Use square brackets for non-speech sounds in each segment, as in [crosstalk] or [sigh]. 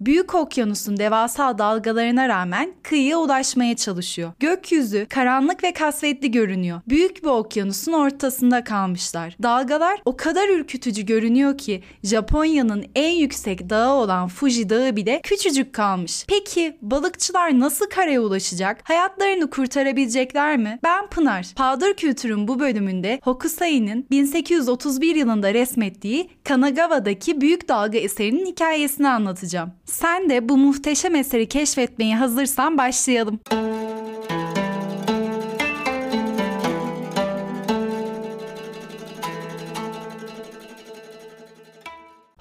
Büyük okyanusun devasa dalgalarına rağmen kıyıya ulaşmaya çalışıyor. Gökyüzü karanlık ve kasvetli görünüyor. Büyük bir okyanusun ortasında kalmışlar. Dalgalar o kadar ürkütücü görünüyor ki Japonya'nın en yüksek dağı olan Fuji Dağı bile küçücük kalmış. Peki balıkçılar nasıl karaya ulaşacak? Hayatlarını kurtarabilecekler mi? Ben Pınar. Powder Kültür'ün bu bölümünde Hokusai'nin 1831 yılında resmettiği Kanagawa'daki büyük dalga eserinin hikayesini anlatacağım. Sen de bu muhteşem eseri keşfetmeye hazırsan başlayalım.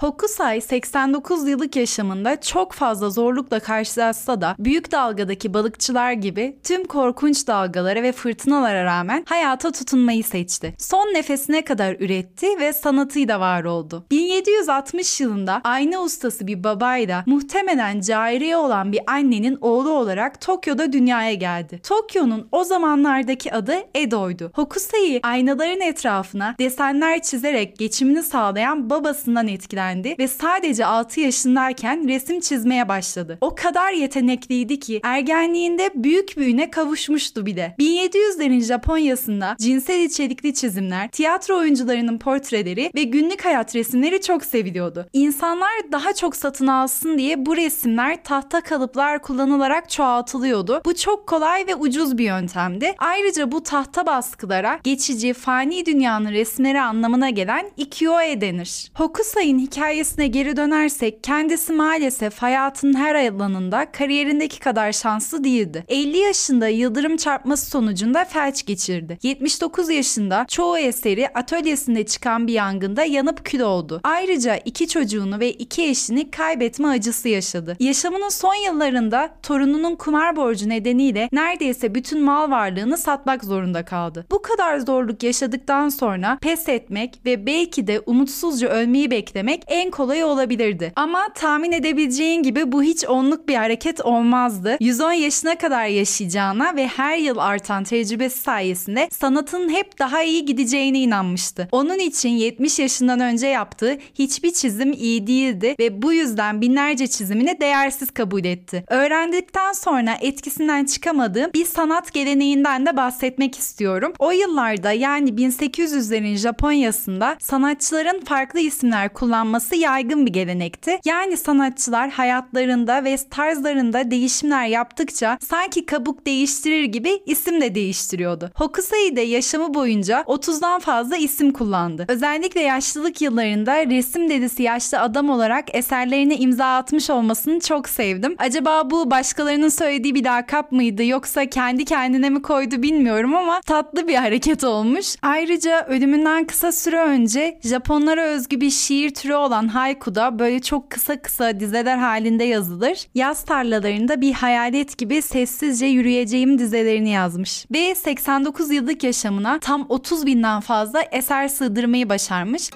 Hokusai 89 yıllık yaşamında çok fazla zorlukla karşılaşsa da büyük dalgadaki balıkçılar gibi tüm korkunç dalgalara ve fırtınalara rağmen hayata tutunmayı seçti. Son nefesine kadar üretti ve sanatıyla var oldu. 1760 yılında ayna ustası bir babayla muhtemelen cariye olan bir annenin oğlu olarak Tokyo'da dünyaya geldi. Tokyo'nun o zamanlardaki adı Edo'ydu. Hokusai aynaların etrafına desenler çizerek geçimini sağlayan babasından etkilendi öğrendi ve sadece 6 yaşındayken resim çizmeye başladı. O kadar yetenekliydi ki ergenliğinde büyük büyüne kavuşmuştu bile. 1700'lerin Japonya'sında cinsel içerikli çizimler, tiyatro oyuncularının portreleri ve günlük hayat resimleri çok seviliyordu. İnsanlar daha çok satın alsın diye bu resimler tahta kalıplar kullanılarak çoğaltılıyordu. Bu çok kolay ve ucuz bir yöntemdi. Ayrıca bu tahta baskılara geçici, fani dünyanın resimleri anlamına gelen ikyo-e denir. Hokusai'nin hikayesi hikayesine geri dönersek kendisi maalesef hayatının her alanında kariyerindeki kadar şanslı değildi. 50 yaşında yıldırım çarpması sonucunda felç geçirdi. 79 yaşında çoğu eseri atölyesinde çıkan bir yangında yanıp kül oldu. Ayrıca iki çocuğunu ve iki eşini kaybetme acısı yaşadı. Yaşamının son yıllarında torununun kumar borcu nedeniyle neredeyse bütün mal varlığını satmak zorunda kaldı. Bu kadar zorluk yaşadıktan sonra pes etmek ve belki de umutsuzca ölmeyi beklemek en kolayı olabilirdi. Ama tahmin edebileceğin gibi bu hiç onluk bir hareket olmazdı. 110 yaşına kadar yaşayacağına ve her yıl artan tecrübesi sayesinde sanatın hep daha iyi gideceğine inanmıştı. Onun için 70 yaşından önce yaptığı hiçbir çizim iyi değildi ve bu yüzden binlerce çizimini değersiz kabul etti. Öğrendikten sonra etkisinden çıkamadığım bir sanat geleneğinden de bahsetmek istiyorum. O yıllarda yani 1800'lerin Japonya'sında sanatçıların farklı isimler kullanması olması yaygın bir gelenekti. Yani sanatçılar hayatlarında ve tarzlarında değişimler yaptıkça sanki kabuk değiştirir gibi isim de değiştiriyordu. Hokusai de yaşamı boyunca 30'dan fazla isim kullandı. Özellikle yaşlılık yıllarında resim dedisi yaşlı adam olarak eserlerine imza atmış olmasını çok sevdim. Acaba bu başkalarının söylediği bir lakap mıydı yoksa kendi kendine mi koydu bilmiyorum ama tatlı bir hareket olmuş. Ayrıca ölümünden kısa süre önce Japonlara özgü bir şiir türü olan olan haiku böyle çok kısa kısa dizeler halinde yazılır. Yaz tarlalarında bir hayalet gibi sessizce yürüyeceğim dizelerini yazmış. Ve 89 yıllık yaşamına tam 30 binden fazla eser sığdırmayı başarmış.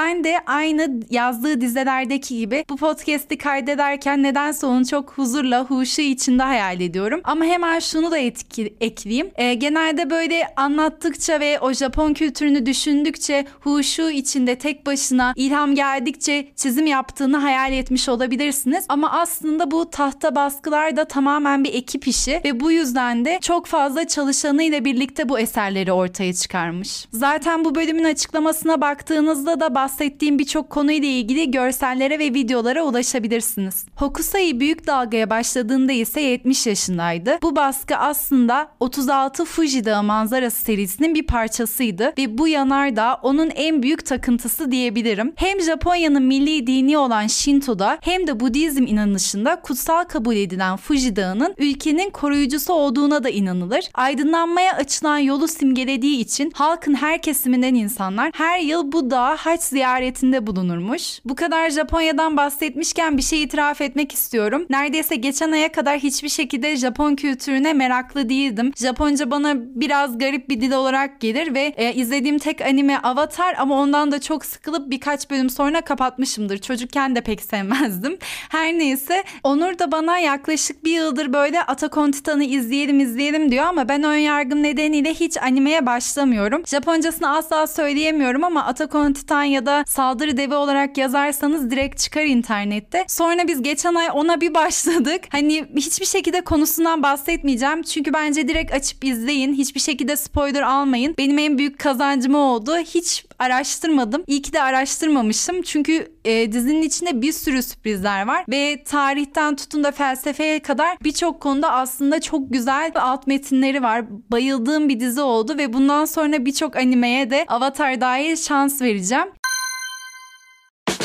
Ben de aynı yazdığı dizelerdeki gibi bu podcast'i kaydederken nedense onu çok huzurla, huşu içinde hayal ediyorum. Ama hemen şunu da etki, ekleyeyim. E, genelde böyle anlattıkça ve o Japon kültürünü düşündükçe huşu içinde tek başına ilham geldikçe çizim yaptığını hayal etmiş olabilirsiniz. Ama aslında bu tahta baskılar da tamamen bir ekip işi ve bu yüzden de çok fazla çalışanıyla birlikte bu eserleri ortaya çıkarmış. Zaten bu bölümün açıklamasına baktığınızda da bahsettiğim birçok konuyla ilgili görsellere ve videolara ulaşabilirsiniz. Hokusai büyük dalgaya başladığında ise 70 yaşındaydı. Bu baskı aslında 36 Fuji Dağı manzarası serisinin bir parçasıydı ve bu yanardağ onun en büyük takıntısı diyebilirim. Hem Japonya'nın milli dini olan Shinto'da hem de Budizm inanışında kutsal kabul edilen Fuji Dağı'nın ülkenin koruyucusu olduğuna da inanılır. Aydınlanmaya açılan yolu simgelediği için halkın her kesiminden insanlar her yıl bu dağa haç ziyaretinde bulunurmuş. Bu kadar Japonya'dan bahsetmişken bir şey itiraf etmek istiyorum. Neredeyse geçen aya kadar hiçbir şekilde Japon kültürüne meraklı değildim. Japonca bana biraz garip bir dil olarak gelir ve e, izlediğim tek anime Avatar ama ondan da çok sıkılıp birkaç bölüm sonra kapatmışımdır. Çocukken de pek sevmezdim. Her neyse Onur da bana yaklaşık bir yıldır böyle Attack on Titan'ı izleyelim izleyelim diyor ama ben ön yargım nedeniyle hiç animeye başlamıyorum. Japoncasını asla söyleyemiyorum ama Attack on Titan ya da Saldırı Devi olarak yazarsanız direkt çıkar internette. Sonra biz geçen ay ona bir başladık. Hani hiçbir şekilde konusundan bahsetmeyeceğim. Çünkü bence direkt açıp izleyin. Hiçbir şekilde spoiler almayın. Benim en büyük kazancım oldu. Hiç araştırmadım. İyi ki de araştırmamışım. Çünkü e, dizinin içinde bir sürü sürprizler var ve tarihten tutun da felsefeye kadar birçok konuda aslında çok güzel alt metinleri var. Bayıldığım bir dizi oldu ve bundan sonra birçok animeye de Avatar dahil şans vereceğim.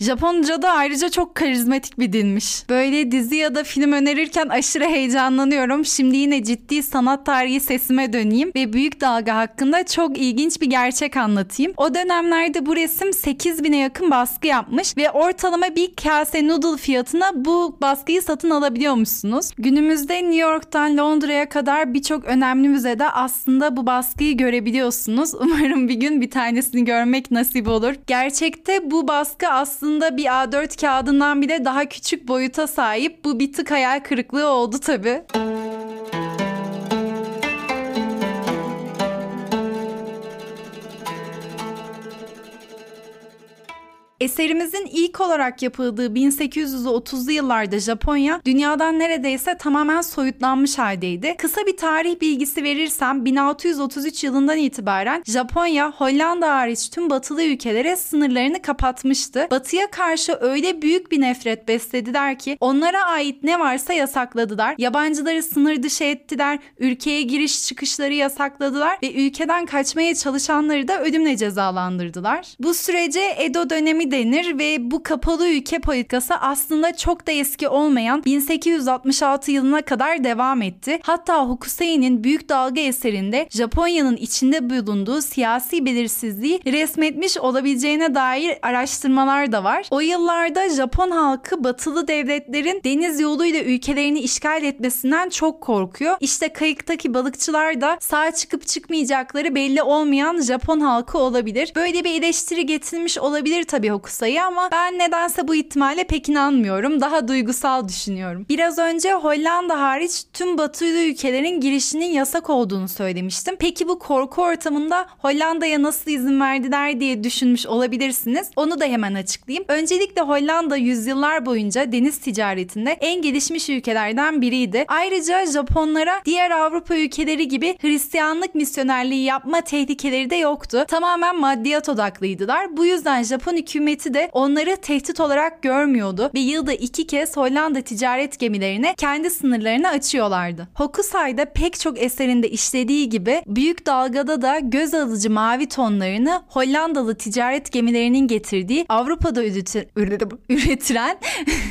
Japonca da ayrıca çok karizmatik bir dilmiş. Böyle dizi ya da film önerirken aşırı heyecanlanıyorum. Şimdi yine ciddi sanat tarihi sesime döneyim ve Büyük Dalga hakkında çok ilginç bir gerçek anlatayım. O dönemlerde bu resim 8000'e yakın baskı yapmış ve ortalama bir kase noodle fiyatına bu baskıyı satın alabiliyormuşsunuz. Günümüzde New York'tan Londra'ya kadar birçok önemli müzede aslında bu baskıyı görebiliyorsunuz. [laughs] Umarım bir gün bir tanesini görmek nasip olur. Gerçekte bu baskı aslında aslında bir A4 kağıdından bile daha küçük boyuta sahip. Bu bir tık hayal kırıklığı oldu tabii. Eserimizin ilk olarak yapıldığı 1830'lu yıllarda Japonya dünyadan neredeyse tamamen soyutlanmış haldeydi. Kısa bir tarih bilgisi verirsem 1633 yılından itibaren Japonya Hollanda hariç tüm batılı ülkelere sınırlarını kapatmıştı. Batıya karşı öyle büyük bir nefret beslediler ki onlara ait ne varsa yasakladılar. Yabancıları sınır dışı ettiler, ülkeye giriş çıkışları yasakladılar ve ülkeden kaçmaya çalışanları da ölümle cezalandırdılar. Bu sürece Edo dönemi denir ve bu kapalı ülke politikası aslında çok da eski olmayan 1866 yılına kadar devam etti. Hatta Hokusai'nin Büyük Dalga eserinde Japonya'nın içinde bulunduğu siyasi belirsizliği resmetmiş olabileceğine dair araştırmalar da var. O yıllarda Japon halkı batılı devletlerin deniz yoluyla ülkelerini işgal etmesinden çok korkuyor. İşte kayıktaki balıkçılar da sağ çıkıp çıkmayacakları belli olmayan Japon halkı olabilir. Böyle bir eleştiri getirmiş olabilir tabii Hokusai ama ben nedense bu ihtimale pek inanmıyorum. Daha duygusal düşünüyorum. Biraz önce Hollanda hariç tüm batılı ülkelerin girişinin yasak olduğunu söylemiştim. Peki bu korku ortamında Hollanda'ya nasıl izin verdiler diye düşünmüş olabilirsiniz. Onu da hemen açıklayayım. Öncelikle Hollanda yüzyıllar boyunca deniz ticaretinde en gelişmiş ülkelerden biriydi. Ayrıca Japonlara diğer Avrupa ülkeleri gibi Hristiyanlık misyonerliği yapma tehlikeleri de yoktu. Tamamen maddiyat odaklıydılar. Bu yüzden Japon hükümeti de onları tehdit olarak görmüyordu ve yılda iki kez Hollanda ticaret gemilerine kendi sınırlarını açıyorlardı. Hokusai'da pek çok eserinde işlediği gibi Büyük Dalga'da da göz alıcı mavi tonlarını Hollandalı ticaret gemilerinin getirdiği Avrupa'da [laughs] üretilen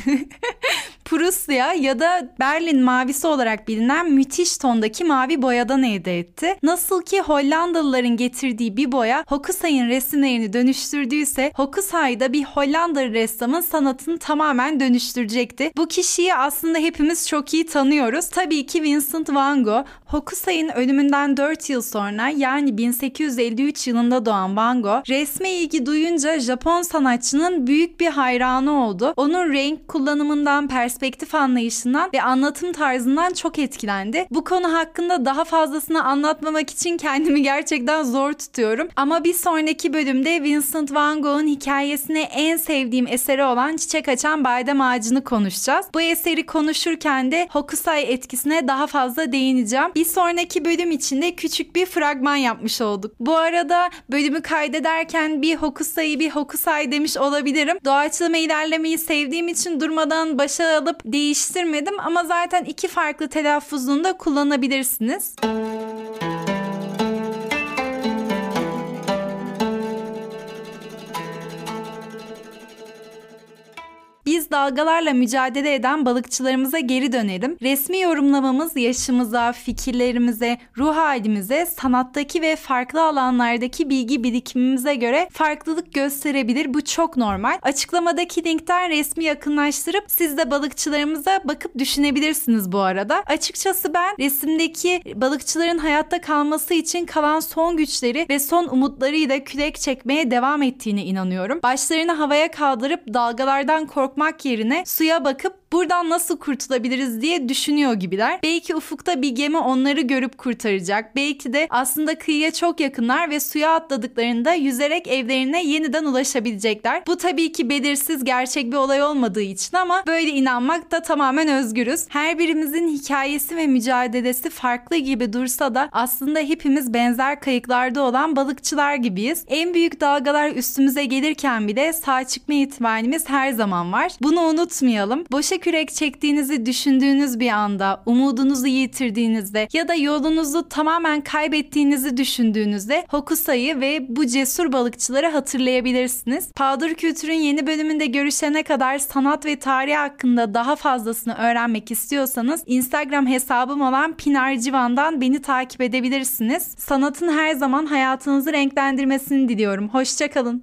[laughs] Prusya ya da Berlin mavisi olarak bilinen müthiş tondaki mavi boyadan elde etti. Nasıl ki Hollandalıların getirdiği bir boya Hokusai'nin resimlerini dönüştürdüyse Hokusai da bir Hollandalı ressamın sanatını tamamen dönüştürecekti. Bu kişiyi aslında hepimiz çok iyi tanıyoruz. Tabii ki Vincent van Gogh. Hokusai'nin ölümünden 4 yıl sonra yani 1853 yılında doğan Van Gogh resme ilgi duyunca Japon sanatçının büyük bir hayranı oldu. Onun renk kullanımından, perspektif anlayışından ve anlatım tarzından çok etkilendi. Bu konu hakkında daha fazlasını anlatmamak için kendimi gerçekten zor tutuyorum. Ama bir sonraki bölümde Vincent van Gogh'un hikayesine en sevdiğim eseri olan Çiçek Açan Badem Ağacı'nı konuşacağız. Bu eseri konuşurken de Hokusai etkisine daha fazla değineceğim. Bir sonraki bölüm içinde küçük bir fragman yapmış olduk. Bu arada bölümü kaydederken bir Hokusai bir Hokusai demiş olabilirim. Doğaçlama ilerlemeyi sevdiğim için durmadan başa alıp değiştirmedim ama zaten iki farklı telaffuzunu da kullanabilirsiniz. Dalgalarla mücadele eden balıkçılarımıza geri dönelim. Resmi yorumlamamız yaşımıza, fikirlerimize, ruh halimize, sanattaki ve farklı alanlardaki bilgi birikimimize göre farklılık gösterebilir. Bu çok normal. Açıklamadaki linkten resmi yakınlaştırıp siz de balıkçılarımıza bakıp düşünebilirsiniz bu arada. Açıkçası ben resimdeki balıkçıların hayatta kalması için kalan son güçleri ve son umutlarıyla kürek çekmeye devam ettiğine inanıyorum. Başlarını havaya kaldırıp dalgalardan korkmak yerine suya bakıp buradan nasıl kurtulabiliriz diye düşünüyor gibiler. Belki ufukta bir gemi onları görüp kurtaracak. Belki de aslında kıyıya çok yakınlar ve suya atladıklarında yüzerek evlerine yeniden ulaşabilecekler. Bu tabii ki belirsiz gerçek bir olay olmadığı için ama böyle inanmak da tamamen özgürüz. Her birimizin hikayesi ve mücadelesi farklı gibi dursa da aslında hepimiz benzer kayıklarda olan balıkçılar gibiyiz. En büyük dalgalar üstümüze gelirken bile sağ çıkma ihtimalimiz her zaman var. Bunu unutmayalım. Boşa kürek çektiğinizi düşündüğünüz bir anda, umudunuzu yitirdiğinizde ya da yolunuzu tamamen kaybettiğinizi düşündüğünüzde Hokusa'yı ve bu cesur balıkçıları hatırlayabilirsiniz. Paldır Kültür'ün yeni bölümünde görüşene kadar sanat ve tarih hakkında daha fazlasını öğrenmek istiyorsanız Instagram hesabım olan Pinar Civan'dan beni takip edebilirsiniz. Sanatın her zaman hayatınızı renklendirmesini diliyorum. Hoşçakalın.